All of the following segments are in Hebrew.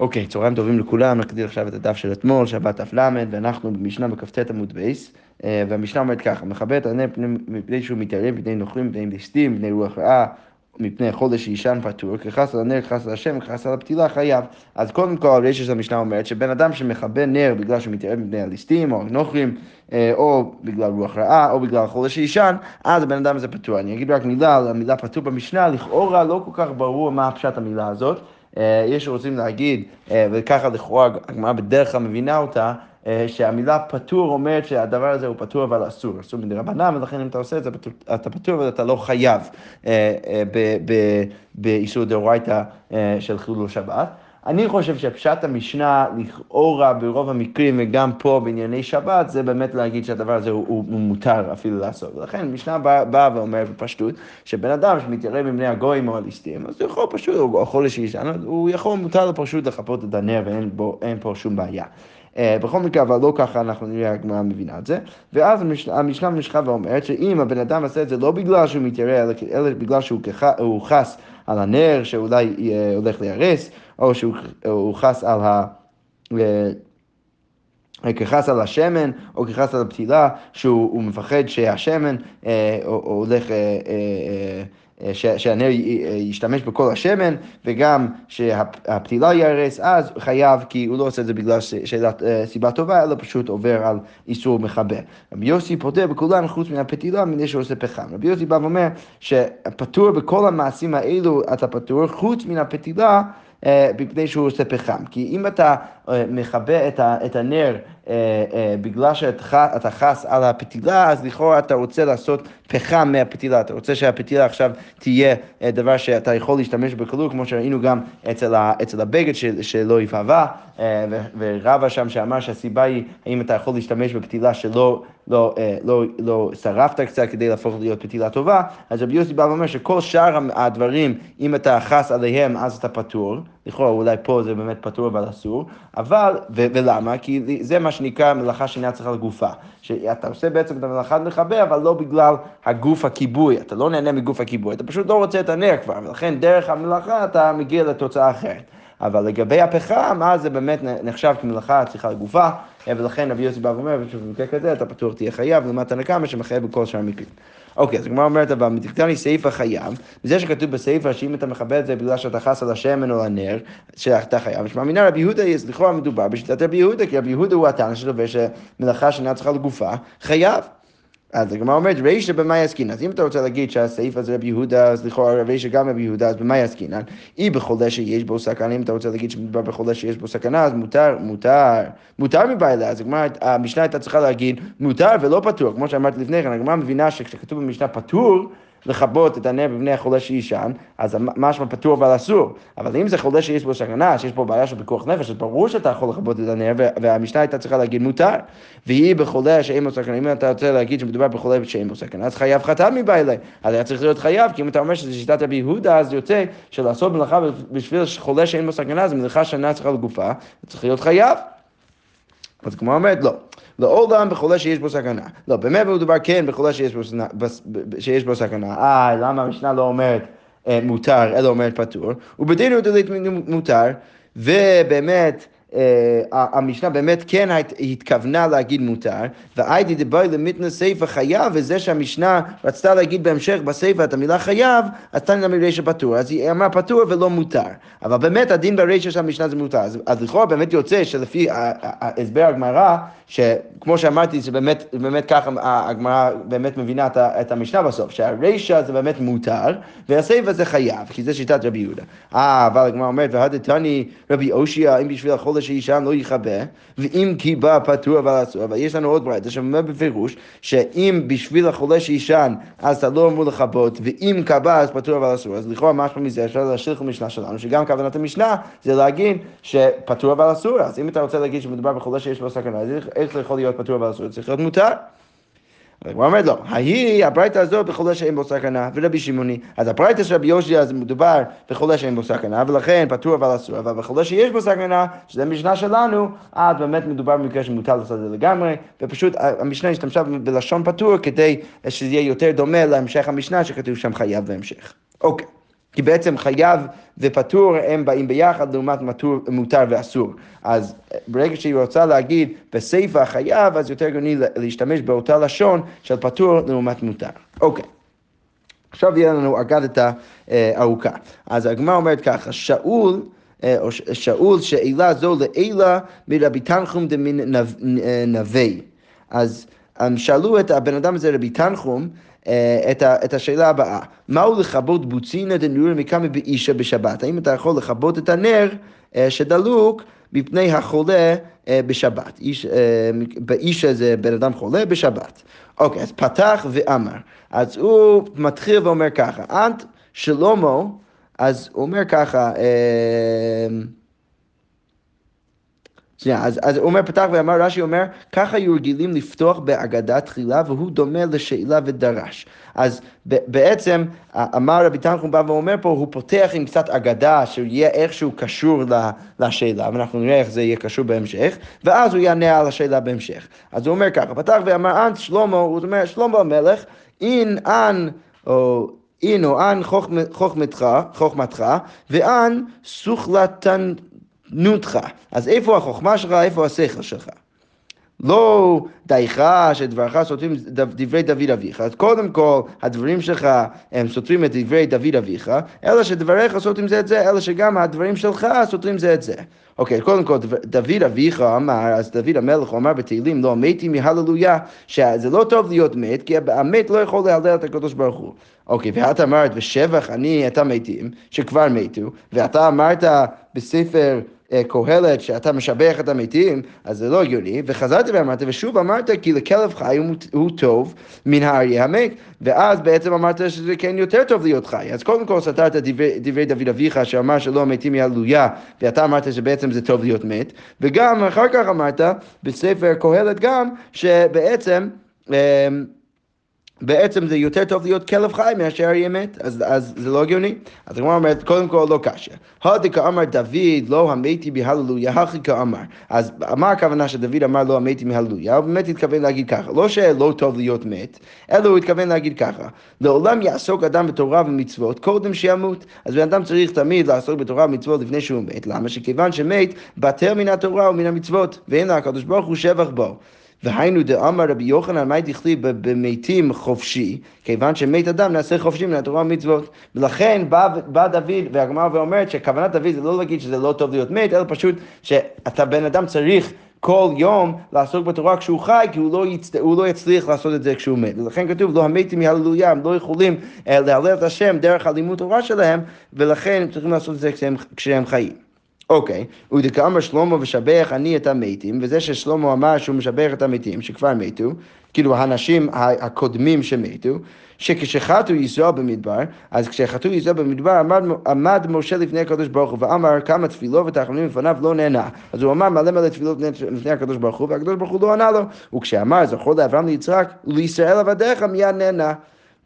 אוקיי, okay, צהריים טובים לכולם, נתחיל עכשיו את הדף של אתמול, שבת דף ל', ואנחנו במשנה בכ"ט עמוד בייס, אה, והמשנה אומרת ככה, מכבה את הנר מפני שהוא מתיירא מפני נוכרים, מפני ליסטים, מפני רוח רעה, מפני חולה שישן פטור, כחס על הנר, כחס על השמן, כחס על הפתילה חייב. אז קודם כל, הרישא של המשנה אומרת שבן אדם שמכבה נר בגלל שהוא מתיירא מפני הליסטים או הנוכרים, אה, או בגלל רוח רעה, או בגלל חולה שישן, אז הבן אדם הזה פטור. אני אגיד רק מילה על המילה פטור במשנה, לכאורה לא כל כך ברור מה פשט המילה הזאת. אה, יש שרוצים להגיד, אה, וככה לכאורה הגמרא בדרך כלל מבינה אותה, אה, שהמילה פטור אומרת שהדבר הזה הוא פטור אבל אסור, אסור מדי רבנן, ולכן אם אתה עושה את זה, אתה פטור אבל אתה לא חייב באיסור דאורייתא של חילול שבת. אני חושב שפשט המשנה לכאורה ברוב המקרים וגם פה בענייני שבת זה באמת להגיד שהדבר הזה הוא, הוא, מותר אפילו לעשות. ולכן המשנה באה בא ואומרת בפשטות שבן אדם שמתיירא מבני הגויים או הליסטים אז הוא יכול פשוט, הוא יכול לשישן, הוא יכול, מותר לו פשוט לחפות את הנר ואין בו, פה שום בעיה. Uh, בכל מקרה, אבל לא ככה אנחנו נראה הגמרא מבינה את זה. ואז המשנה ממשיכה ואומרת שאם הבן אדם עושה את זה לא בגלל שהוא מתיירא, אלא, בגלל שהוא חס על הנר שאולי uh, הולך להיהרס, או שהוא חס על ה... אה, כחס על השמן, או כחס על הפתילה, שהוא מפחד שהשמן אה, הולך... אה, אה, אה, שהנר ישתמש בכל השמן, וגם שהפתילה ייהרס, אז חייב, כי הוא לא עושה את זה בגלל שאלת אה, סיבה טובה, אלא פשוט עובר על איסור מכבה. רבי יוסי פוטר בכולן חוץ מהפתילה, מפני שהוא עושה פחם. רבי יוסי בא ואומר שפטור בכל המעשים האלו אתה פטור, חוץ מן הפתילה. אה, מפני שהוא עושה פחם. כי אם אתה מכבה את הנר בגלל שאתה חס על הפתילה, אז לכאורה אתה רוצה לעשות פחם מהפתילה. אתה רוצה שהפתילה עכשיו תהיה אה, דבר שאתה יכול להשתמש בקלות, כמו שראינו גם אצל, הבגד של, שלא יפהבה, אה, ורבא שם שאמר שהסיבה היא האם אתה יכול להשתמש בפתילה שלא לא, אה, לא, לא שרפת קצת כדי להפוך להיות פתילה טובה, אז רבי יוסי בא ואומר שכל שאר הדברים, אם אתה חס עליהם, אז אתה פטור. לכאורה אולי פה זה באמת פטור אבל אסור, אבל, ו- ולמה? כי זה מה שנקרא מלאכה שאינה צריכה לגופה. שאתה עושה בעצם את המלאכה מכבה, אבל לא בגלל הגוף הכיבוי, אתה לא נהנה מגוף הכיבוי, אתה פשוט לא רוצה את הנר כבר, ולכן דרך המלאכה אתה מגיע לתוצאה אחרת. אבל לגבי הפחם, אז זה באמת נחשב כמלאכה צריכה לגופה, ולכן רבי יוסי בא ואומר, שבמקרה כזה אתה פתוח תהיה חייב, לעומת הנקמה שמחייב בכל שאר המקרים. אוקיי, אז הגמרא אומרת, אבל מתקתני סעיפה חייב, וזה שכתוב בסעיפה שאם אתה מכבד את זה בגלל שאתה חס על השמן או הנר, שאתה חייב, משמע מינה רבי יהודה, לכאורה מדובר בשיטת רבי יהודה, כי רבי יהודה הוא הטענה שלו, ושמלאכה שאינה צריכה לגופה, חייב. אז הגמרא אומרת, רישא במה יעסקינן? אז אם אתה רוצה להגיד שהסעיף הזה רבי יהודה, אז לכאורה רישא גם רבי יהודה, אז במה יעסקינן? אי בחולה שיש בו סכנה, אם אתה רוצה להגיד שמדובר בחולה שיש בו סכנה, אז מותר, מותר, מותר מבעילה. אז הגמרא, המשנה הייתה צריכה להגיד מותר ולא פטור, כמו שאמרתי לפני כן, הגמרא מבינה שכשכתוב במשנה פטור, לכבות את הנר בבני החולה שישן, אז משמע פטור אבל אסור. אבל אם זה חולה שיש בו סכנה, שיש בו בעיה של פיקוח נפש, אז ברור שאתה יכול לכבות את הנר, והמשנה הייתה צריכה להגיד מותר. והיא בחולה שאין בו סכנה, אם אתה רוצה להגיד שמדובר בחולה שאין בו סכנה, אז חייב חתן מבעילה. אז היה צריך להיות חייב, כי אם אתה אומר שזה שיטת רבי יהודה, אז יוצא שלעשות מלאכה בשביל חולה שאין בו סכנה, זה מלאכה שאינה צריכה לגופה, צריך להיות חייב. אז כמו אומרת, לא. לעולם בחולה שיש בו סכנה. לא, באמת מדובר כן בחולה שיש בו, שיש בו סכנה. אה, למה המשנה לא אומרת אה, מותר, אלא אומרת פטור? ובדינו דלית מותר, ובאמת... אה, המשנה באמת כן התכוונה להגיד מותר, והיידי דבאי למיתנה סיפה חייב, וזה שהמשנה רצתה להגיד בהמשך בסיפה את המילה חייב, אז תני לה מרישה פטור, אז היא אמרה פטור ולא מותר. אבל באמת הדין ברישה של המשנה זה מותר. אז, אז לכאורה באמת יוצא שלפי הסבר הגמרא, שכמו שאמרתי, שבאמת באמת ככה הגמרא באמת מבינה את המשנה בסוף, שהרישה זה באמת מותר, והסיפה זה חייב, כי זה שיטת רבי יהודה. אה, אבל הגמרא אומרת, והדתני רבי אושיע, אם בשביל החול שישן לא יכבה, ואם כי בא פטור אבל אסור, אבל יש לנו עוד ברייתא שאומר בפירוש, שאם בשביל החולה שישן אז אתה לא אמור לכבות, ואם קבע אז פטור אבל אסור, אז לכאורה משהו מזה אפשר להשליך למשנה שלנו, שגם כוונת המשנה זה להגיד שפטור אבל אסור, אז אם אתה רוצה להגיד שמדובר בחולה שיש לו סכנה, אז איך זה יכול להיות פטור אבל אסור? צריך להיות מותר. הוא אומר לו, ההיא, הברייתא הזאת בחולה שאין בו סכנה, ורבי שמעוני. אז הברייתא של רבי יושע זה מדובר בחולה שאין בו סכנה, ולכן פטור אבל אסור, אבל בחולה שיש בו סכנה, שזה משנה שלנו, אז באמת מדובר במקרה שמותר לעשות את זה לגמרי, ופשוט המשנה השתמשה בלשון פטור כדי שזה יהיה יותר דומה להמשך המשנה שכתוב שם חייב בהמשך. אוקיי. כי בעצם חייב ופטור הם באים ביחד לעומת מטור, מותר ואסור. אז ברגע שהיא רוצה להגיד בסיפא חייב, אז יותר גאוני להשתמש באותה לשון של פטור לעומת מותר. אוקיי. עכשיו יהיה לנו אגדתה אה, ארוכה. אז הגמרא אומרת ככה, שאול אה, או שאול שאלה זו לעילה מרבי תנחום דמין נווה. אז שאלו את הבן אדם הזה, רבי תנחום, אה, את, ה, את השאלה הבאה, מהו לכבות בוצינא דנורא מקמא באישה בשבת? האם אתה יכול לכבות את הנר אה, שדלוק מפני החולה בשבת? איש, באישה זה בן אדם חולה בשבת. אוקיי, אז פתח ואמר. אז הוא מתחיל ואומר ככה, אנט שלמה אז הוא אומר ככה, אמ, שנייה, אז, אז הוא אומר, פתח ואמר, רש"י אומר, ככה היו רגילים לפתוח באגדה תחילה, והוא דומה לשאלה ודרש. אז בעצם, אמר רבי תנחום בא ואומר פה, הוא פותח עם קצת אגדה, שיהיה איכשהו קשור לשאלה, ואנחנו נראה איך זה יהיה קשור בהמשך, ואז הוא יענה על השאלה בהמשך. אז הוא אומר ככה, פתח ואמר, אנט שלמה, הוא אומר, שלמה המלך, אין אנ... או אינו אנ חוכמתך, חוכמתך, ואן סוכלתנותך. אז איפה החוכמה שלך, איפה השכל שלך? לא דייך שדברך סותרים דברי דוד אביך, אז קודם כל הדברים שלך הם סותרים את דברי דוד אביך, אלא שדבריך סותרים זה את זה, אלא שגם הדברים שלך סותרים זה את זה. אוקיי, קודם כל דוד אביך אמר, אז דוד המלך אמר בתהילים, לא מתי מהללויה, שזה לא טוב להיות מת, כי המת לא יכול להלל את הקדוש ברוך הוא. אוקיי, ואת אמרת, ושבח אני את המתים, שכבר מתו, ואתה אמרת בספר... אה, קהלת שאתה משבח את המתים, אז זה לא הגיוני, וחזרתי ואמרת, ושוב אמרת כי לכלב חי הוא, טוב מן האריה המת, ואז בעצם אמרת שזה כן יותר טוב להיות חי. אז קודם כל סתרת דברי, דברי דוד אביך שאמר שלא המתים יעלויה, ואתה אמרת שבעצם זה טוב להיות מת, וגם אחר כך אמרת בספר קהלת גם, שבעצם אמ, בעצם זה יותר טוב להיות כלב חי מאשר אריה מת, אז, אז זה לא הגיוני. אז הגמרא אומרת, קודם כל לא קשה. הדקה אמר דוד, לא המתי בהללויה, הכי כאמר. אז מה הכוונה שדוד אמר לא המתי מהללויה? הוא באמת התכוון להגיד ככה, לא שלא טוב להיות מת, אלא הוא התכוון להגיד ככה, לעולם יעסוק אדם בתורה ומצוות קודם שימות. אז בן אדם צריך תמיד לעסוק בתורה ומצוות לפני שהוא מת, למה? שכיוון שמת, בטל מן התורה ומן המצוות, ואין הקדוש ברוך הוא שבח בו. והיינו דאמר רבי יוחנן, מה דכתיב במתים חופשי? כיוון שמת אדם נעשה חופשי מן התורה ומצוות. ולכן בא, בא דוד, והגמרא ואומרת שכוונת דוד זה לא להגיד שזה לא טוב להיות מת, אלא פשוט שאתה בן אדם צריך כל יום לעסוק בתורה כשהוא חי, כי הוא לא, יצט... הוא לא יצליח לעשות את זה כשהוא מת. ולכן כתוב, לא המתים מהללויה, הם לא יכולים אה, להלל את השם דרך הלימוד תורה שלהם, ולכן הם צריכים לעשות את זה כשהם, כשהם חיים. אוקיי, ודכאמר שלמה ושבח אני את המתים, וזה ששלמה אמר שהוא משבח את המתים שכבר מתו, כאילו האנשים הקודמים שמתו, שכשחטאו ישראל במדבר, אז כשחטאו ישראל במדבר עמד, עמד משה לפני הקדוש ברוך הוא ואמר כמה תפילו ותחנונים לפניו לא נהנה. אז הוא אמר מלא מלא תפילות לפני הקדוש ברוך הוא והקדוש ברוך הוא לא ענה לו. וכשאמר זכור לאברהם ליצחק לישראל עבדיך מיד נהנה.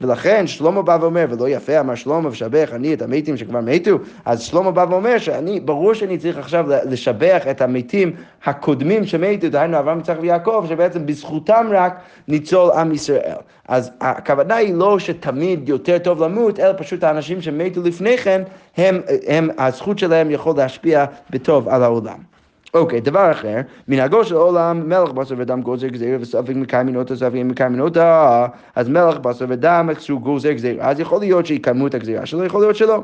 ולכן שלמה בא ואומר, ולא יפה אמר שלמה ושבח אני את המתים שכבר מתו, אז שלמה בא ואומר שאני, ברור שאני צריך עכשיו לשבח את המתים הקודמים שמתו, דהיינו אברהם, יצחק ויעקב, שבעצם בזכותם רק ניצול עם ישראל. אז הכוונה היא לא שתמיד יותר טוב למות, אלא פשוט האנשים שמתו לפני כן, הם, הם, הזכות שלהם יכול להשפיע בטוב על העולם. אוקיי, דבר אחר, מנהגו של עולם, מלך בשר ודם גוזר גזירה וספק מקיימים אותה, ספק מקיימים אותה, אז מלך בשר ודם כשהוא גוזר גזירה, אז יכול להיות שיקיימו את הגזירה שלו, יכול להיות שלא.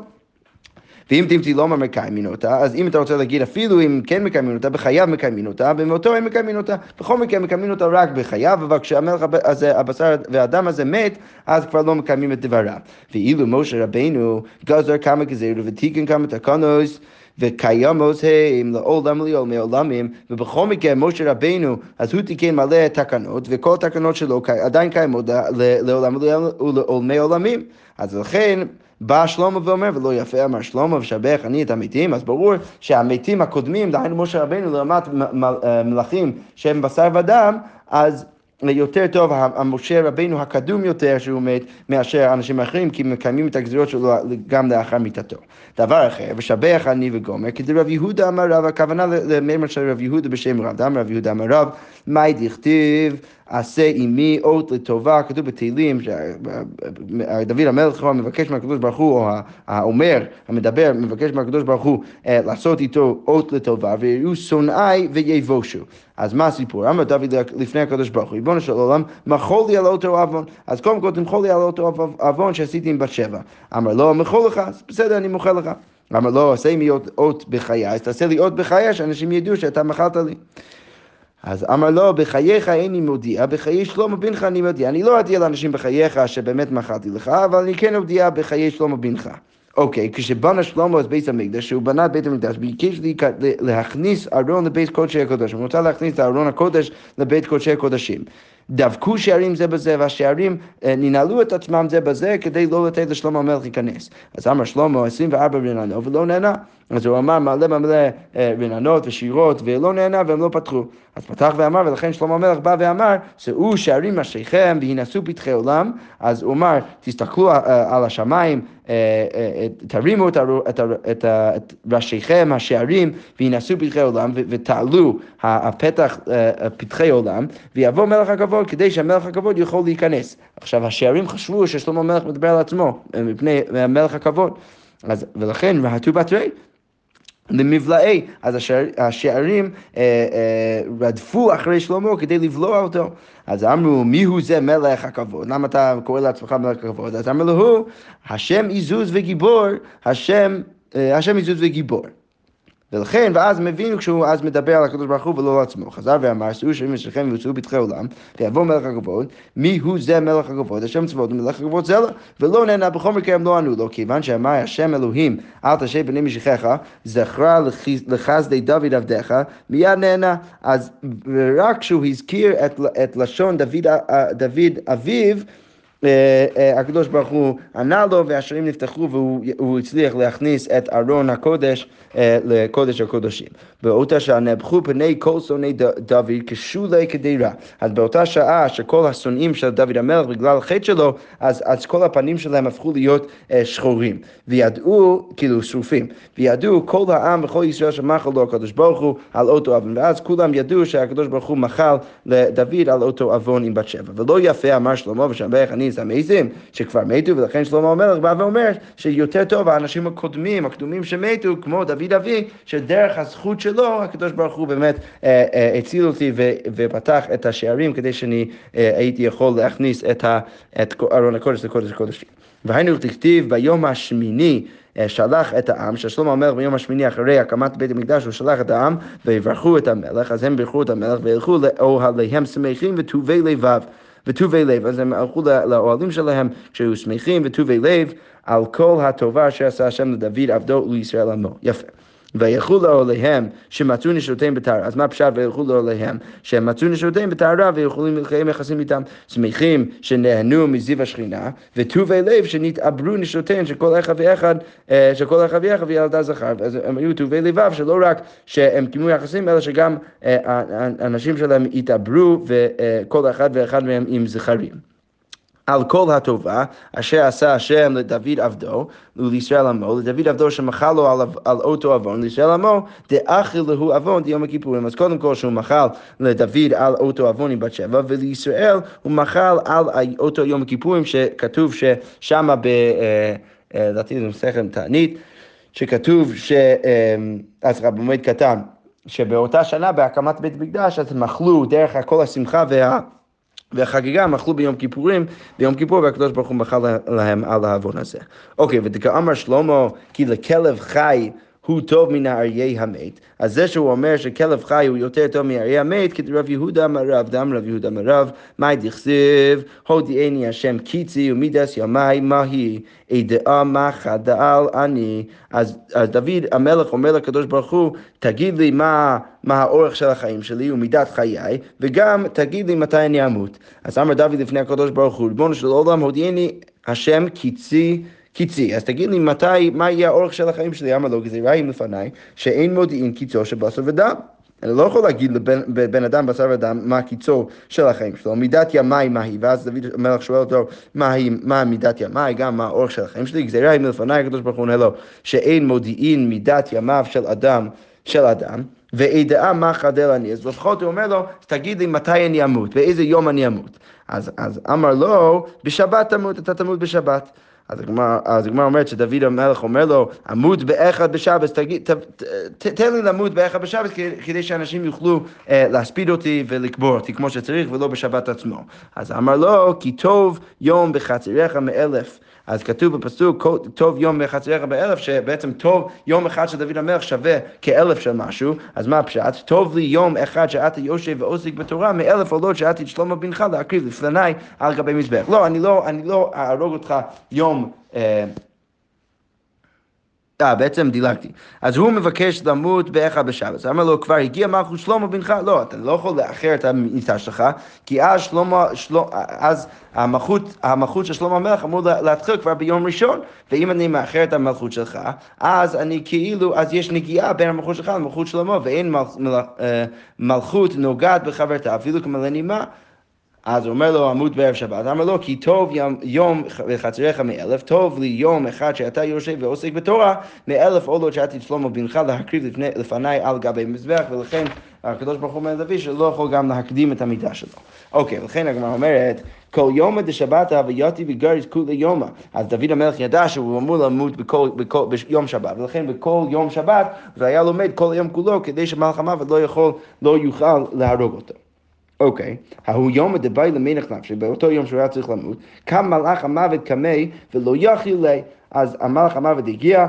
ואם תמצאי לא מקיימים אותה, אז אם אתה רוצה להגיד אפילו אם כן מקיימים אותה, בחייו מקיימים אותה, במותו הם מקיימים אותה. בכל מקרה מקיימים אותה רק בחייו, אבל כשהמלך הזה, הבשר והדם הזה מת, אז כבר לא מקיימים את דבריו. ואילו משה רבנו גזר כמה גזירות ותיקן כמה תקנות, וקיימות הם לעולם לעולמי עולמים, ובכל מקרה משה רבינו, אז הוא תיקן מלא תקנות, וכל התקנות שלו עדיין קיימות לעולם ולעולמי עולמים. אז לכן בא שלמה ואומר, ולא יפה אמר שלמה ושבח אני את המתים, אז ברור שהמתים הקודמים, דהיינו משה רבינו לעומת מלכים שהם בשר ודם, אז יותר טוב המשה רבינו הקדום יותר שהוא מת מאשר אנשים אחרים כי מקיימים את הגזירות שלו גם לאחר מיתתו. דבר אחר, ושבח אני וגומר, כי רב יהודה אמר רב, הכוונה למימר של רב יהודה בשם רב, דאמר רב יהודה אמר רב, מאי דכתיב עשה עמי אות לטובה, כתוב בתהילים, דוד המלך מבקש מהקדוש ברוך הוא, או האומר, המדבר, מבקש מהקדוש ברוך הוא אה, לעשות איתו אות לטובה, ויראו שונאי ויבושו. אז מה הסיפור? אמר דוד לפני הקדוש ברוך הוא, ריבונו של עולם, מחול לי על אותו עוון. אז קודם כל תמחול לי על אותו עוון שעשיתי עם בת שבע. אמר לו, מחול לך, בסדר, אני מוחל לך. אמר לו, עשה לי אות בחיי, אז תעשה לי אות בחיי, שאנשים ידעו שאתה מחלת לי. אז אמר לו, בחייך איני מודיע, בחיי שלמה בנך אני מודיע. אני לא אודיע לאנשים בחייך שבאמת מחלתי לך, אבל אני כן אודיע בחיי שלמה בנך. אוקיי, כשבנה שלמה את בית המקדש, שהוא בנה את בית המקדש, ביקש להכניס ארון לבית קודשי הקודש, הוא רוצה להכניס את ארון הקודש לבית קודשי הקודשים. דבקו שערים זה בזה, והשערים אה, ננעלו את עצמם זה בזה כדי לא לתת לשלמה המלך להיכנס. אז אמר שלמה 24 רננות ולא נהנה. אז הוא אמר מלא מלא אה, רננות ושירות ולא נהנה והם לא פתחו. אז פתח ואמר ולכן שלמה המלך בא ואמר שאו שערים ראשיכם והינשאו פתחי עולם. אז הוא אמר תסתכלו אה, על השמיים תרימו את ראשיכם השערים והינשאו פתחי עולם ותעלו הפתח פתחי עולם ויבוא מלך הכבוד הכבוד כדי שהמלך הכבוד יכול להיכנס. עכשיו השערים חשבו ששלמה המלך מדבר על עצמו מפני מלך הכבוד. אז, ולכן רהטו בתרי למבלעי, אז השער, השערים אה, אה, רדפו אחרי שלמה כדי לבלוע אותו. אז אמרו, מי הוא זה מלך הכבוד? למה אתה קורא לעצמך מלך הכבוד? אז אמרו לו, השם עזוז וגיבור, השם, אה, השם עזוז וגיבור. ולכן, ואז מבין כשהוא אז מדבר על הקדוש ברוך הוא ולא על עצמו. חזר ואמר, שאו שרים ושכם ויוצאו פתחי עולם, ויבוא מלך הכבוד, מי הוא זה מלך הכבוד? השם צבאות ומלך הכבוד זה לה. ולא נהנה, בכל מקרה לא ענו לו, כיוון שאמר השם אלוהים, אל תשב בני משיחיך, זכרה לחסדי דוד עבדיך, מיד נהנה. אז רק כשהוא הזכיר את, את לשון דוד, דוד אביו, אה, אה, הקדוש ברוך הוא ענה לו והשערים נפתחו והוא הצליח להכניס את ארון הקודש אה, לקודש הקודשים. באותה שעה נהפכו פני כל שונאי דוד כשולי כדירה. אז באותה שעה שכל השונאים של דוד המלך בגלל החטא שלו, אז, אז כל הפנים שלהם הפכו להיות שחורים. וידעו, כאילו שרופים, וידעו כל העם וכל ישראל שמחל לו הקדוש ברוך הוא על אותו עוון. ואז כולם ידעו שהקדוש ברוך הוא מחל לדוד על אותו עוון עם בת שבע. ולא יפה אמר שלמה ושמח אני המזים שכבר מתו, ולכן שלמה המלך בא ואומר שיותר טוב האנשים הקודמים, הקדומים שמתו, כמו דוד אבי, שדרך הזכות שלו, הקדוש ברוך הוא באמת אה, אה, הציל אותי ו, ופתח את השערים כדי שאני אה, הייתי יכול להכניס את, ה, את ארון הקודש לקודש הקודשים. והיינו תכתיב ביום השמיני שלח את העם, ששלמה המלך ביום השמיני אחרי הקמת בית המקדש, הוא שלח את העם ויברכו את המלך, אז הם בירכו את המלך וילכו לאוהליהם שמחים וטובי לבב. וטובי לב, אז הם הלכו לאוהלים שלהם כשהיו שמחים וטובי לב על כל הטובה אשר עשה השם לדוד עבדו ולישראל עמו. יפה. וילכו לאוהליהם שמצאו נשותיהם בטהרה. אז מה פשט וילכו לאוהליהם? שהם מצאו נשותיהם בטהרה ויכולים לקיים יחסים איתם. שמחים שנהנו מזיו השכינה, וטובי לב שנתעברו נשותיהם של כל אחד ואחד, אה, של כל אחד ואחד וילדה זכר. אז הם היו טובי לבב שלא רק שהם קיימו יחסים, אלא שגם אה, האנשים שלהם התעברו וכל אחד ואחד מהם עם זכרים. על כל הטובה אשר עשה השם לדוד עבדו ולישראל עמו, לדוד עבדו שמחל לו על, על אותו עוון, לישראל עמו, דאכיל להו עוון דיום הכיפורים. אז קודם כל שהוא מחל לדוד על אותו עוון עם בת שבע, ולישראל הוא מחל על אותו יום הכיפורים, שכתוב ששמה ב... אה, אה, לדעתי זה מסכם תענית, שכתוב ש... אה, אז רבי מועד קטן, שבאותה שנה בהקמת בית מקדש אז מחלו דרך כל השמחה וה... והחגיגה אכלו ביום כיפורים, ביום כיפור והקדוש ברוך הוא מחל להם על העוון הזה. אוקיי, וכאמר שלמה, כי לכלב חי הוא טוב מן האריה המת, אז זה שהוא אומר שכלב חי הוא יותר טוב מאריה המת, כי רב יהודה אמר רב, דם רב יהודה אמר רב, מאי דכסיב, הודיעני השם קיצי ומידס ימי, מהי אדעה מה חדל אני. אז, אז דוד המלך אומר לקדוש ברוך הוא, תגיד לי מה, מה האורך של החיים שלי ומידת חיי, וגם תגיד לי מתי אני אמות. אז אמר דוד לפני הקדוש ברוך הוא, ריבונו של עולם, הודיעני השם קיצי קיצי, אז תגיד לי מתי, מה יהיה האורך של החיים שלי? אמר לו, גזירה היא לפניי, שאין מודיעין קיצו של בשר ודם. אני לא יכול להגיד לבן בן אדם, בשר ודם, מה הקיצור של החיים שלו. מידת ימי מהי, ואז דוד המלך שואל אותו, מהי, מה מידת ימי, גם מה האורך של החיים שלי, גזירה היא מלפניי, הקדוש ברוך הוא עונה לו, שאין מודיעין מידת ימיו של אדם, של אדם. וידעה מה חדל אני, אז לפחות הוא אומר לו, תגיד לי מתי אני אמות, באיזה יום אני אמות. אז, אז אמר לו, בשבת תמות, אתה תמות בשבת. אז הגמרא, אומרת שדוד המלך אומר לו, עמוד באחד בשבת, תן לי למות באחד בשבת כדי שאנשים יוכלו אה, להספיד אותי ולקבור אותי כמו שצריך ולא בשבת עצמו. אז אמר לו, כי טוב יום בחצריך מאלף. אז כתוב בפסוק, טוב יום בחצריך באלף, שבעצם טוב יום אחד של דוד המלך שווה כאלף של משהו, אז מה הפשט? טוב לי יום אחד שאתה יושב ועוסק בתורה, מאלף עולות שאתה את שלמה בנך להקריב לפניי על גבי מזבח. לא, אני לא, אני לא אהרוג אותך יום... אה, אה, בעצם דילגתי. אז הוא מבקש למות באחד בשבת. אמר לו, כבר הגיע מלכות שלמה בנך? לא, אתה לא יכול לאחר את המיטה שלך, כי אז שלמה, שלמה אז המלכות, המלכות של שלמה המלך אמור להתחיל כבר ביום ראשון, ואם אני מאחר את המלכות שלך, אז אני כאילו, אז יש נגיעה בין המלכות שלך למלכות שלמה, ואין אה, מלכות נוגעת בחברתה, אפילו כמלא נימה. אז הוא אומר לו, עמוד בערב שבת, אמר לו, כי טוב יום, יום בחצריך מאלף, טוב לי יום אחד שאתה יושב ועוסק בתורה, מאלף עולות שעתי שלמה בנך להקריב לפני, לפניי על גבי מזבח, ולכן הקדוש ברוך הוא אומר לדוד שלא יכול גם להקדים את המידה שלו. אוקיי, לכן הגמרא אומרת, כל יומא דשבתא ויותי וגריס כולי יומא. אז דוד המלך ידע שהוא אמור למות בכל, בכל, ביום שבת, ולכן בכל יום שבת, והיה לומד כל היום כולו, כדי שמלך המוות לא יכול, לא יוכל להרוג אותו. אוקיי, ההוא יום דבאי למלך נפשי, באותו יום שהוא היה צריך למות, קם מלאך המוות קמי ולא יכיל לי, אז המלאך המוות הגיע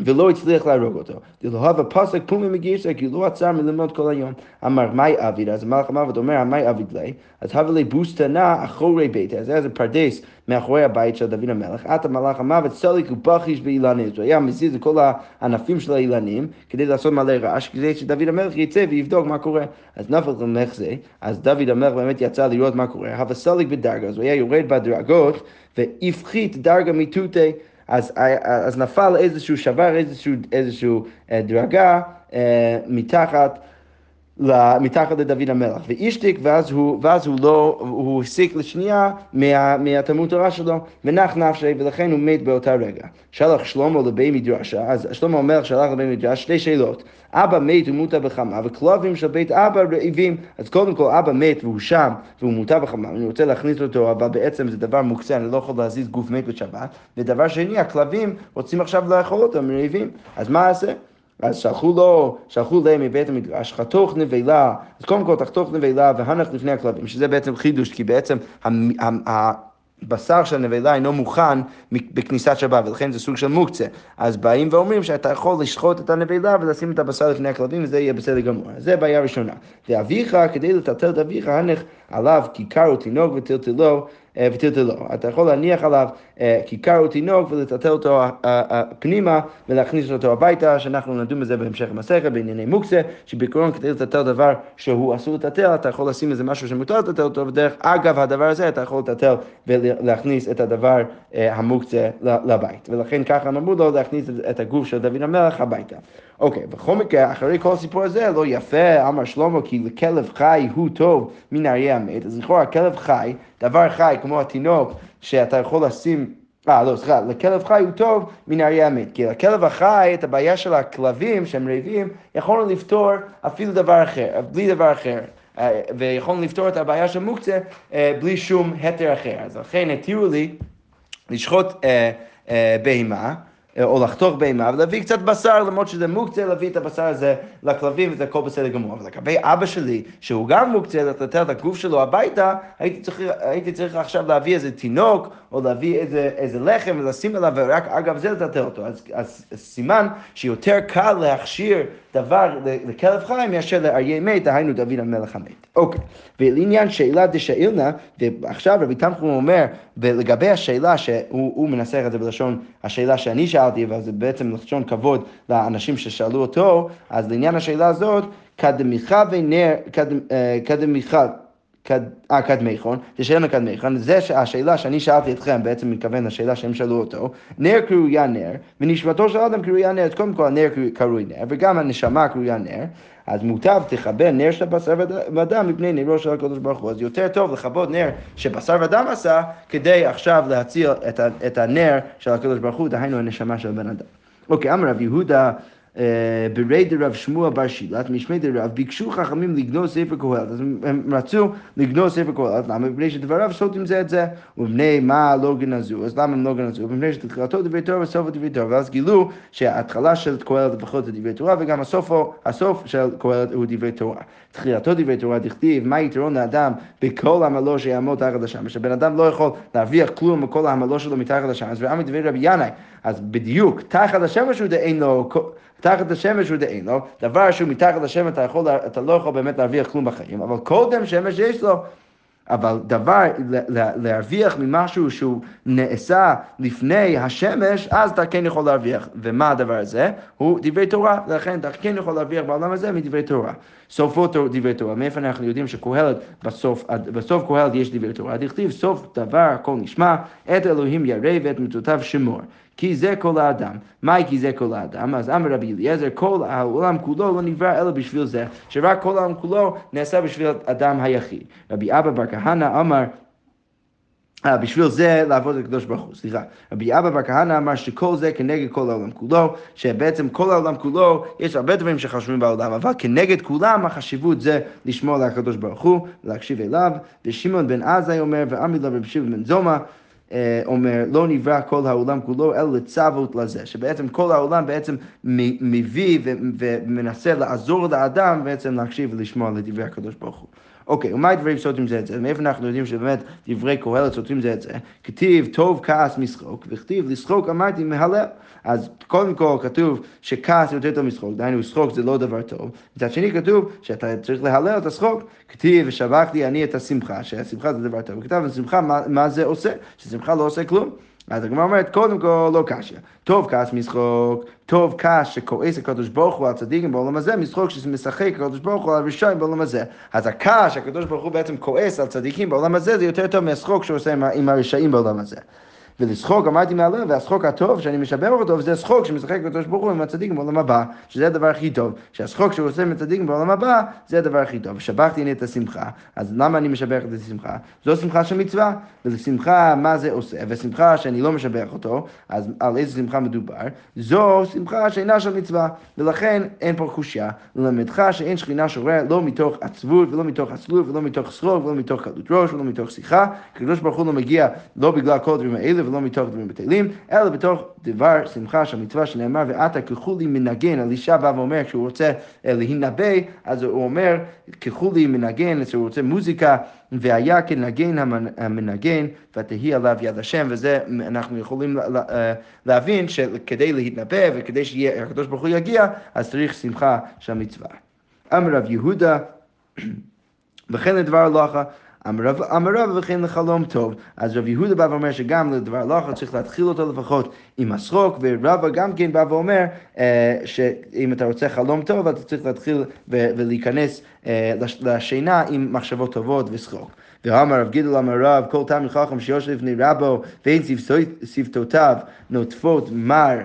ולא הצליח להרוג אותו. דלהב הפסק פומי מגיסא, כי לא עצר מלמוד כל היום. אמר, מאי אביד? אז המלאך המוות אומר, מאי אביד לי? אז הווה לי בוסתנה אחורי ביתה. אז היה איזה פרדס מאחורי הבית של דוד המלך. עתה מלאך המוות סליק ובכיש באילנים. הוא היה מזיז את כל הענפים של האילנים כדי לעשות מלא רעש, כדי שדוד המלך יצא ויבדוק מה קורה. אז נפל למלך זה, אז דוד המלך באמת יצא לראות מה קורה. הווה סליק בדרגה, אז הוא היה יורד בדרגות והפחית דרגה מתותי. אז, אז נפל איזשהו, שבר איזשהו, איזשהו אה, דרגה אה, מתחת מתחת לדוד המלך, ואישתיק, ואז הוא, ואז הוא לא, הוא הסיק לשנייה מה, מהתלמוד תורה שלו, ונח נפשי, ולכן הוא מת באותה רגע. שלח שלמה לבי מדרשה, אז שלמה המלך שלח לבי מדרשה שתי שאלות. אבא מת ומוטה בחמה, וכלבים של בית אבא רעבים. אז קודם כל אבא מת והוא שם, והוא מוטה בחמה, אני רוצה להכניס אותו, אבל בעצם זה דבר מוקצה, אני לא יכול להזיז גוף מת בשבת. ודבר שני, הכלבים רוצים עכשיו לאכול אותם, רעבים. אז מה אעשה? אז שלחו לו, שלחו להם מבית המדרש, חתוך נבלה, אז קודם כל תחתוך נבלה והנח לפני הכלבים, שזה בעצם חידוש, כי בעצם הבשר של הנבלה אינו מוכן בכניסת שבת, ולכן זה סוג של מוקצה. אז באים ואומרים שאתה יכול לשחוט את הנבלה ולשים את הבשר לפני הכלבים, וזה יהיה בסדר גמור. זה בעיה ראשונה. ואביך, כדי לטלטל את אביך, הנך עליו כיכר ותינוק וטלטלו אה, וטלטלו. אתה יכול להניח עליו אה, כיכר או תינוק ולטלטל אותו אה, פנימה ולהכניס אותו הביתה, שאנחנו נדון בזה בהמשך המסכת בענייני מוקצה, שבעקרון כדי לטלטל דבר שהוא אסור לטלטל, אתה יכול לשים איזה משהו שמותר לטלטל אותו, ודרך אגב הדבר הזה אתה יכול לטלטל ולהכניס את הדבר המוקצה לבית. ולכן ככה אמרו לו להכניס את הגוף של דוד המלך הביתה. אוקיי, בכל מקרה, אחרי כל הסיפור הזה, לא יפה, אמר שלמה, כי לכלב חי הוא טוב מן האריה המת. אז לכאורה, כלב חי, דבר חי, כמו התינוק, שאתה יכול לשים... אה, לא, סליחה, לכלב חי הוא טוב מן האריה המת. כי לכלב החי, את הבעיה של הכלבים שהם רעבים, יכולנו לפתור אפילו דבר אחר, בלי דבר אחר. אה, ויכולנו לפתור את הבעיה של מוקצה אה, בלי שום היתר אחר. אז לכן התירו לי לשחוט אה, בהמה. או לחתוך בהמה ולהביא קצת בשר, למרות שזה מוקצה להביא את הבשר הזה לכלבים וזה הכל בסדר גמור. אבל לגבי אבא שלי, שהוא גם מוקצה לתת את הגוף שלו הביתה, הייתי צריך, הייתי צריך עכשיו להביא איזה תינוק, או להביא איזה, איזה לחם ולשים עליו, ורק אגב זה לטלטל אותו. אז, אז סימן שיותר קל להכשיר דבר לכלב חי מאשר לאריה מת, דהיינו דוד המלך המת. אוקיי, ולעניין שאלה דשאילנה, ועכשיו רבי תנחום אומר, ולגבי השאלה שהוא מנסח את זה בלשון השאלה שאני שאלתי, אבל זה בעצם לשון כבוד לאנשים ששאלו אותו, אז לעניין השאלה הזאת, קדמיכה ונר, קדמיכה אה, קדמיכון, תשאלנה קדמיכון, זה השאלה שאני שאלתי אתכם, בעצם מתכוון לשאלה שהם שאלו אותו, נר קרויה נר, ונשמתו של אדם קרויה נר, אז קודם כל הנר קרוי נר, וגם הנשמה קרויה נר, אז מוטב תכבה נר של בשר ודם מפני נרו של הקדוש ברוך הוא. אז יותר טוב לכבות נר שבשר ודם עשה, כדי עכשיו להציל את הנר של הקדוש ברוך הוא, דהיינו הנשמה של בן אדם. אוקיי, אמר רב יהודה ברי דרב שמואל בר שילת, משמי דרב, ביקשו חכמים לגנוז ספר קהלת, אז הם רצו לגנוז ספר קהלת, למה? מפני שדבריו סוטים זה את זה, ובני מה לא גנזו, אז למה הם לא גנזו? מפני שתחילתו דברי תורה וסופו דברי תורה, ואז גילו שההתחלה של קהלת לפחות זה דברי תורה, וגם הסופו, הסוף של קהלת הוא דברי תורה. תחילתו דברי תורה דכתיב, מה יתרון לאדם בכל עמלו שיעמוד תחת השמש, שבן אדם לא יכול להרוויח כלום מכל העמלו שלו מתחת השמש, ועמי דברי רבי ינאי, אז בדיוק, תחת השמש הוא דאין לו תחת השמש הוא דאין לו, דבר שהוא מתחת לשמש אתה, יכול, אתה לא יכול באמת להרוויח כלום בחיים, אבל קודם שמש יש לו. אבל דבר, להרוויח ממשהו שהוא נעשה לפני השמש, אז אתה כן יכול להרוויח. ומה הדבר הזה? הוא דברי תורה, ולכן אתה כן יכול להרוויח בעולם הזה מדברי תורה. סופו דברי תורה, מאיפה אנחנו יודעים שקהלת, בסוף, בסוף קהלת יש דברי תורה, דכתיב סוף דבר הכל נשמע, את אלוהים ירא ואת מצוותיו שמור. כי זה כל האדם. מהי כי זה כל האדם? אז אמר רבי אליעזר, כל העולם כולו לא נברא אלא בשביל זה, שרק כל העולם כולו נעשה בשביל אדם היחיד. רבי אבא בר כהנא אמר, בשביל זה לעבוד את הקדוש ברוך הוא, סליחה. רבי אבא בר כהנא אמר שכל זה כנגד כל העולם כולו, שבעצם כל העולם כולו, יש הרבה דברים שחשובים בעולם, אבל כנגד כולם החשיבות זה לשמור על הקדוש ברוך הוא, להקשיב אליו, ושמעון בן עזאי אומר, ועמי לו רבי שמעון בן זומא, אומר, לא נברא כל העולם כולו, אלא לצוות לזה, שבעצם כל העולם בעצם מביא ומנסה לעזור לאדם בעצם להקשיב ולשמוע לדברי הקדוש ברוך הוא. אוקיי, ומה הדברים סותרים זה את זה? מאיפה אנחנו יודעים שבאמת דברי קהלת סותרים זה את זה? כתיב טוב כעס משחוק, וכתיב לשחוק אמרתי מהלל. אז קודם כל כתוב שכעס יותר טוב משחוק, דהיינו שחוק זה לא דבר טוב. מצד שני כתוב שאתה צריך להלל את השחוק, כתיב ושבחתי אני את השמחה, שהשמחה זה דבר טוב. וכתב בשמחה מה, מה זה עושה? ששמחה לא עושה כלום. אז הגמרא אומרת, קודם כל לא קשיא. טוב כעס משחוק, טוב כעס שכועס הקדוש ברוך הוא על צדיקים בעולם הזה, משחוק שמשחק הקדוש ברוך הוא על רשעים בעולם הזה. אז הכעס שהקדוש ברוך הוא בעצם כועס על צדיקים בעולם הזה, זה יותר טוב מהשחוק שהוא עושה עם הרשעים בעולם הזה. ולשחוק, אמרתי מהלב, והשחוק הטוב שאני משבח אותו, זה שחוק שמשחק הקדוש ברוך הוא עם הצדיקים בעולם הבא, שזה הדבר הכי טוב. שהשחוק שהוא עושה עם הצדיקים בעולם הבא, זה הדבר הכי טוב. ושבחתי אני את השמחה, אז למה אני משבח את השמחה? זו שמחה של מצווה, ולשמחה מה זה עושה, ושמחה שאני לא משבח אותו, אז על איזה שמחה מדובר? זו שמחה שאינה של מצווה, ולכן אין פה חושיה. ללמדך שאין שכינה שורה לא מתוך עצבות, ולא מתוך עצלות, ולא מתוך שחוק, ולא מתוך קלות ראש, ולא מתוך שיחה. הקדוש ברוך הוא לא מגיע לא בגלל כל הדברים האלה, ולא מתוך דברים בטלים, אלא בתוך דבר שמחה של מצווה שנאמר, ועתה ככולי מנגן, אלישע בא ואומר, כשהוא רוצה אה, להינבא, אז הוא אומר, ככולי מנגן, כשהוא רוצה מוזיקה, והיה כנגן המנגן, ותהי עליו יד השם, וזה אנחנו יכולים אה, להבין שכדי להתנבא וכדי שהקדוש ברוך הוא יגיע, אז צריך שמחה של מצווה. אמר רב יהודה, וכן לדבר הלכה, אמר רב וכן לחלום טוב. אז רב יהודה בא ואומר שגם לדבר הלכה צריך להתחיל אותו לפחות עם השחוק, ורבא גם כן בא ואומר אה, שאם אתה רוצה חלום טוב, אתה צריך להתחיל ולהיכנס אה, לשינה עם מחשבות טובות ושחוק. ואמר רב גידל אמר רב, כל תלמיד חכם שיושב לפני רבו ואין שפתותיו נוטפות מר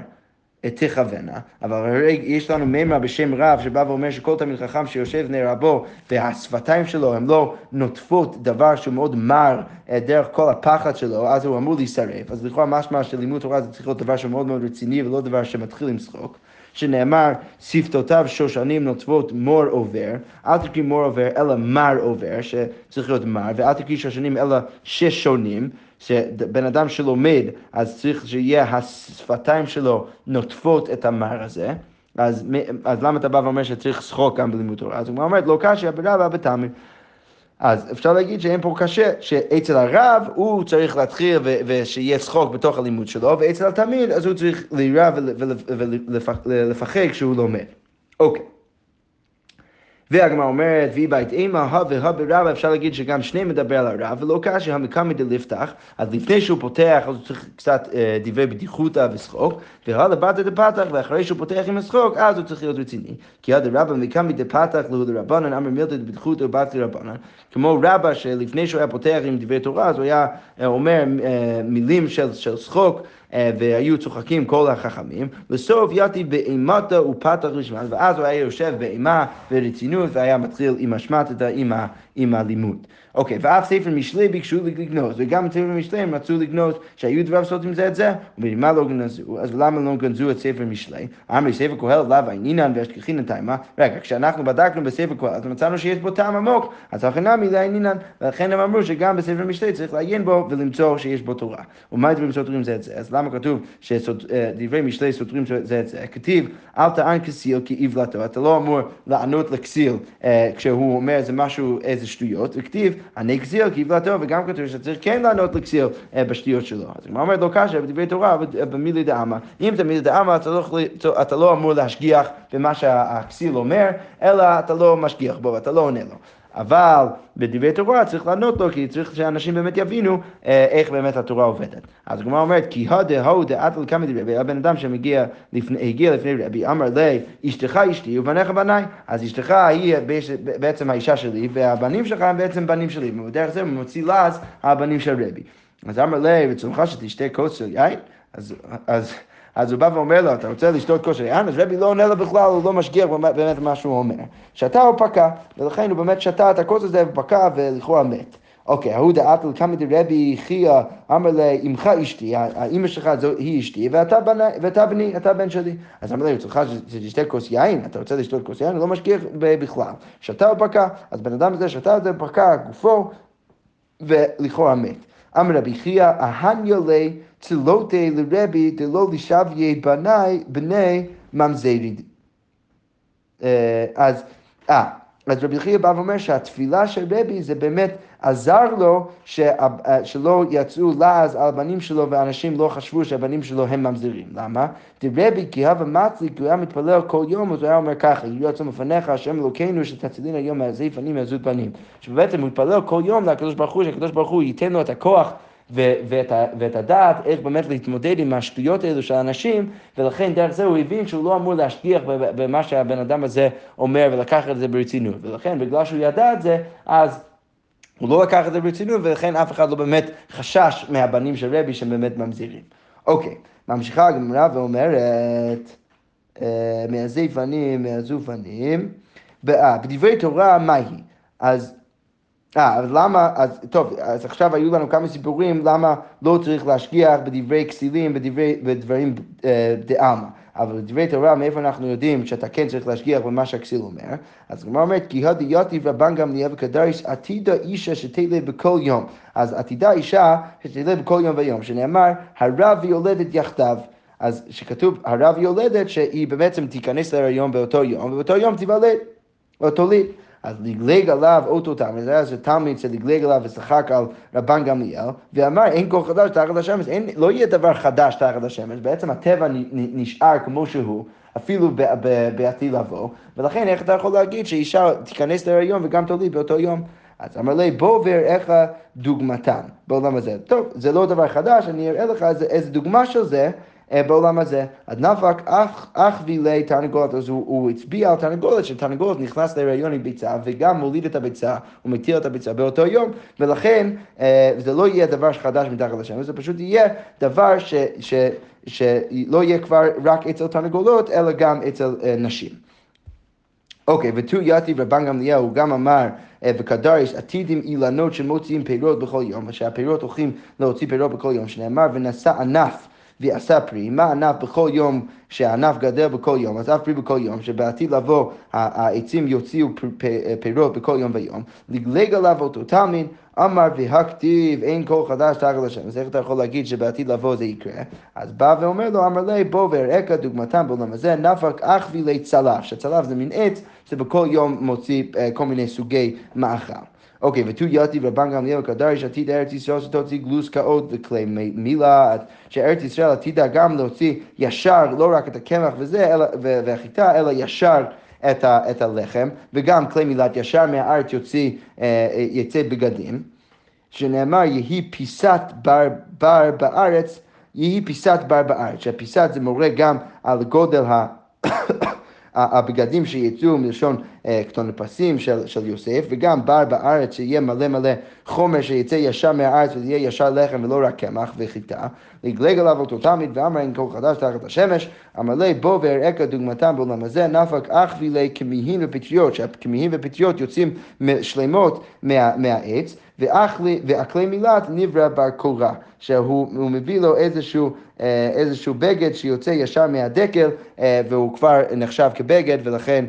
תכוונה, אבל הרי יש לנו מימרה בשם רב שבא ואומר שכל תלמיד חכם שיושב בני רבו והשפתיים שלו הן לא נוטפות דבר שהוא מאוד מר אה, דרך כל הפחד שלו, אז הוא אמור להישרף. אז לכאורה משמע של לימוד תורה זה צריך להיות דבר שהוא מאוד מאוד רציני ולא דבר שמתחיל עם צחוק. שנאמר, שפתותיו שושנים נוטפות מור עובר, אל תקריא מור עובר אלא מר עובר, שצריך להיות מר, ואל תקריא שושנים אלא שש שונים, שבן אדם שלומד, אז צריך שיהיה השפתיים שלו נוטפות את המר הזה. אז, אז למה אתה בא ואומר שצריך שחוק גם בלימוד תורה? אז הוא אומר, לא קשה ברבא בתמי. אז אפשר להגיד שאין פה קשה, שאצל הרב הוא צריך להתחיל ושיהיה שחוק בתוך הלימוד שלו, ואצל התלמיד אז הוא צריך להירא ולפחד כשהוא לומד. אוקיי. והגמרא אומרת, והיא בית אימה, ה והא ברבא, אפשר להגיד שגם שניהם מדבר על הרב, ולא קשה המקמי דלפתח, אז לפני שהוא פותח, אז הוא צריך קצת אה, דברי בדיחותא ושחוק, והא לבתא דפתח, ואחרי שהוא פותח עם השחוק, אז הוא צריך להיות רציני. כי עד הרבא מקמי דפתח לו לרבנן, אמר מילתא דבדיחותא ובתא לרבנן. כמו רבא שלפני שהוא היה פותח עם דברי תורה, אז הוא היה אה, אומר אה, מילים של, של. אה, והיו צוחקים כל החכמים, בסוף יתי באימתא ופתח לשמן, ואז הוא היה יושב באימה ורצינות והיה מתחיל עם השמטתא עם הלימוד. אוקיי, ואף ספר משלי ביקשו לגנוז, וגם ספר משלי הם רצו לגנוז, שהיו דבר סותרים זה את זה, ובמה לא גנזו, אז למה לא גנזו את ספר משלי? אמרי ספר קהלת לאו עינינן והשכחינן טעמה, רגע, כשאנחנו בדקנו בספר קהלת, מצאנו שיש בו טעם עמוק, אז הכי נמי לעינינן, ולכן הם אמרו שגם בספר משלי צריך לעיין בו ולמצוא שיש בו תורה. ומה דברים סותרים זה את זה? אז למה כתוב שדברי משלי סותרים זה את זה? כתיב, אל תען כסיל כי עוולתו, אתה לא אמור לענות לכסיל אה, כשהוא אומר איזה משהו, איזה שטויות, וכתיב, כי עוולתו, וגם כתוב שצריך כן לענות לכסיל אה, בשטויות שלו. אז הוא אומר לו קשה בדברי תורה במילי דאמא, אם אתה מילי דאמא אתה לא אמור להשגיח במה שהכסיל אומר, אלא אתה לא משגיח בו, אתה לא עונה לו. אבל בדברי תורה צריך לענות לו, כי צריך שאנשים באמת יבינו אה, איך באמת התורה עובדת. אז הגמרא אומרת, כי הדה הו דעת על כמה דברי, הבן אדם שמגיע לפני, לפני רבי, אמר לי, אשתך אשתי ובניך בניי, אז אשתך היא בעצם האישה שלי, והבנים שלך הם בעצם בנים שלי, ובדרך זה הוא מוציא לעז הבנים של רבי. אז אמר לי, רצונך שתשתה כוס של יין? אז... אז אז הוא בא ואומר לו, אתה רוצה לשתות כושר יין? אז רבי לא עונה לו בכלל, הוא לא משגיח באמת מה שהוא אומר. שתה או פקע, ולכן הוא באמת שתה את הכוס הזה ופקע ולכאורה מת. אוקיי, ההוא דעת לקמא דרבי חייא אמר לאמך אשתי, האמא שלך היא אשתי, ואתה בני, אתה בן שלי. אז אמר לה, צריכה שתשתה כוס יין? אתה רוצה לשתות כוס יין? הוא לא משגיח בכלל. שתה או פקע, אז בן אדם הזה שתה את זה, פקע גופו, ולכאורה מת. אמר רבי חייא, אהניה לי צלותי לרבי דלא לשביה בני, בני ממזרי. אה, אז, אה, אז רבי חייא בא ואומר שהתפילה של רבי זה באמת עזר לו אה, שלא יצאו לעז על הבנים שלו ואנשים לא חשבו שהבנים שלו הם ממזרים. למה? דרבי כי הווה מצלי כי הוא היה מתפלל כל יום אז הוא היה אומר ככה יהיו עצום לפניך השם אלוקינו שתצילין היום מהזיף פנים מעזות פנים. שבעצם הוא מתפלל כל יום לקדוש ברוך הוא שהקדוש ברוך הוא ייתן לו את הכוח ואת, ואת הדעת איך באמת להתמודד עם השטויות האלו של האנשים, ולכן דרך זה הוא הבין שהוא לא אמור להשגיח במה שהבן אדם הזה אומר ולקח את זה ברצינות. ולכן בגלל שהוא ידע את זה, אז הוא לא לקח את זה ברצינות, ולכן אף אחד לא באמת חשש מהבנים של רבי שהם באמת ממזירים. אוקיי, ממשיכה הגמרא ואומרת, אה, מהזיפנים, מהזופנים, אה, בדברי תורה מהי? אז אה, אז למה, אז טוב, אז עכשיו היו לנו כמה סיפורים למה לא צריך להשגיח בדברי כסילים, בדברי, בדברים אה, דעלמא. אבל בדברי תורה, מאיפה אנחנו יודעים שאתה כן צריך להשגיח במה שהכסיל אומר? אז הגמרא אומרת, כי הדי יתיב רבן גמליאל וקדריס עתידה אישה שתלה בכל יום. אז עתידה אישה שתלה בכל יום ויום, שנאמר, הרב יולדת יחדיו. אז שכתוב הרב יולדת שהיא בעצם תיכנס להריון באותו יום, ובאותו יום תיוולד, או תוליד. אז לגלג עליו אותו תלמיד, זה היה תלמיד שלגלג עליו ושחק על רבן גמליאל, ואמר אין כל חדש תחת השמש, אין, לא יהיה דבר חדש תחת השמש, בעצם הטבע נשאר כמו שהוא. אפילו בעתיד לבוא, ולכן איך אתה יכול להגיד שאישה תיכנס להריון וגם תוליד באותו יום? אז אמר לי, בוא ואראה לך דוגמתן בעולם הזה. טוב, זה לא דבר חדש, אני אראה לך איזה, איזה דוגמה של זה, בעולם הזה. אז נפק אך וילי תרנגולת, אז הוא, הוא הצביע על תרנגולת, שתרנגולת נכנס להיריון עם ביצה וגם מוליד את הביצה, הוא מטיל את הביצה באותו יום, ולכן אה, זה לא יהיה דבר חדש מתחת לשם, זה פשוט יהיה דבר ש, ש, שלא יהיה כבר רק אצל תרנגולות, אלא גם אצל אה, נשים. אוקיי, ותו יתי רבן גמליאל, הוא גם אמר, וקדריש עתידים אילנות שמוציאים פירות בכל יום, ושהפירות הולכים להוציא פירות בכל יום, שנאמר, ונשא ענף ועשה פרי, מה ענף בכל יום שהענף גדל בכל יום, עשה פרי בכל יום, שבעתיד לבוא העצים יוציאו פירות בכל יום ויום, לגלג עליו אותו תלמיד, אמר והכתיב אין כל חדש תחת השם. אז איך אתה יכול להגיד שבעתיד לבוא זה יקרה? אז בא ואומר לו, אמר לי, בוא ואראך דוגמתם בעולם הזה, נפק אך וילי צלף, שצלף זה מין עץ שבכל יום מוציא אה, כל מיני סוגי מאכל. אוקיי, ותו יתי רבן גמליאל קדריש עתיד ארץ ישראל שתוציא גלוס כאות וכלי מילה, שארץ ישראל עתידה גם להוציא ישר, לא רק את הקמח וזה, אלא, והחיטה, אלא ישר את, ה, את הלחם, וגם כלי מילת ישר מהארץ יוצא, יצא בגדים, שנאמר יהי פיסת בר, בר בארץ, יהי פיסת בר בארץ, שהפיסת זה מורה גם על גודל ה... הבגדים שיצאו מלשון כתון לפסים של, של יוסף, וגם בר בארץ שיהיה מלא מלא חומר שיצא ישר מהארץ ויהיה ישר לחם ולא רק קמח וחיטה. לגלג עליו אותו תמיד ואמר אין כל חדש תחת השמש, המלא בו ואראך דוגמתם בעולם הזה, נפק אך וילי כמיהין ופטריות, שהכמיהין ופטריות יוצאים שלמות מה, מהעץ, והכלי מילת נברא בר קורה, שהוא מביא לו איזשהו, איזשהו בגד שיוצא ישר מהדקל והוא כבר נחשב כבגד ולכן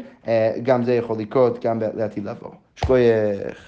גם זה יכול לקרות גם לעתיד לבוא. שכוייך.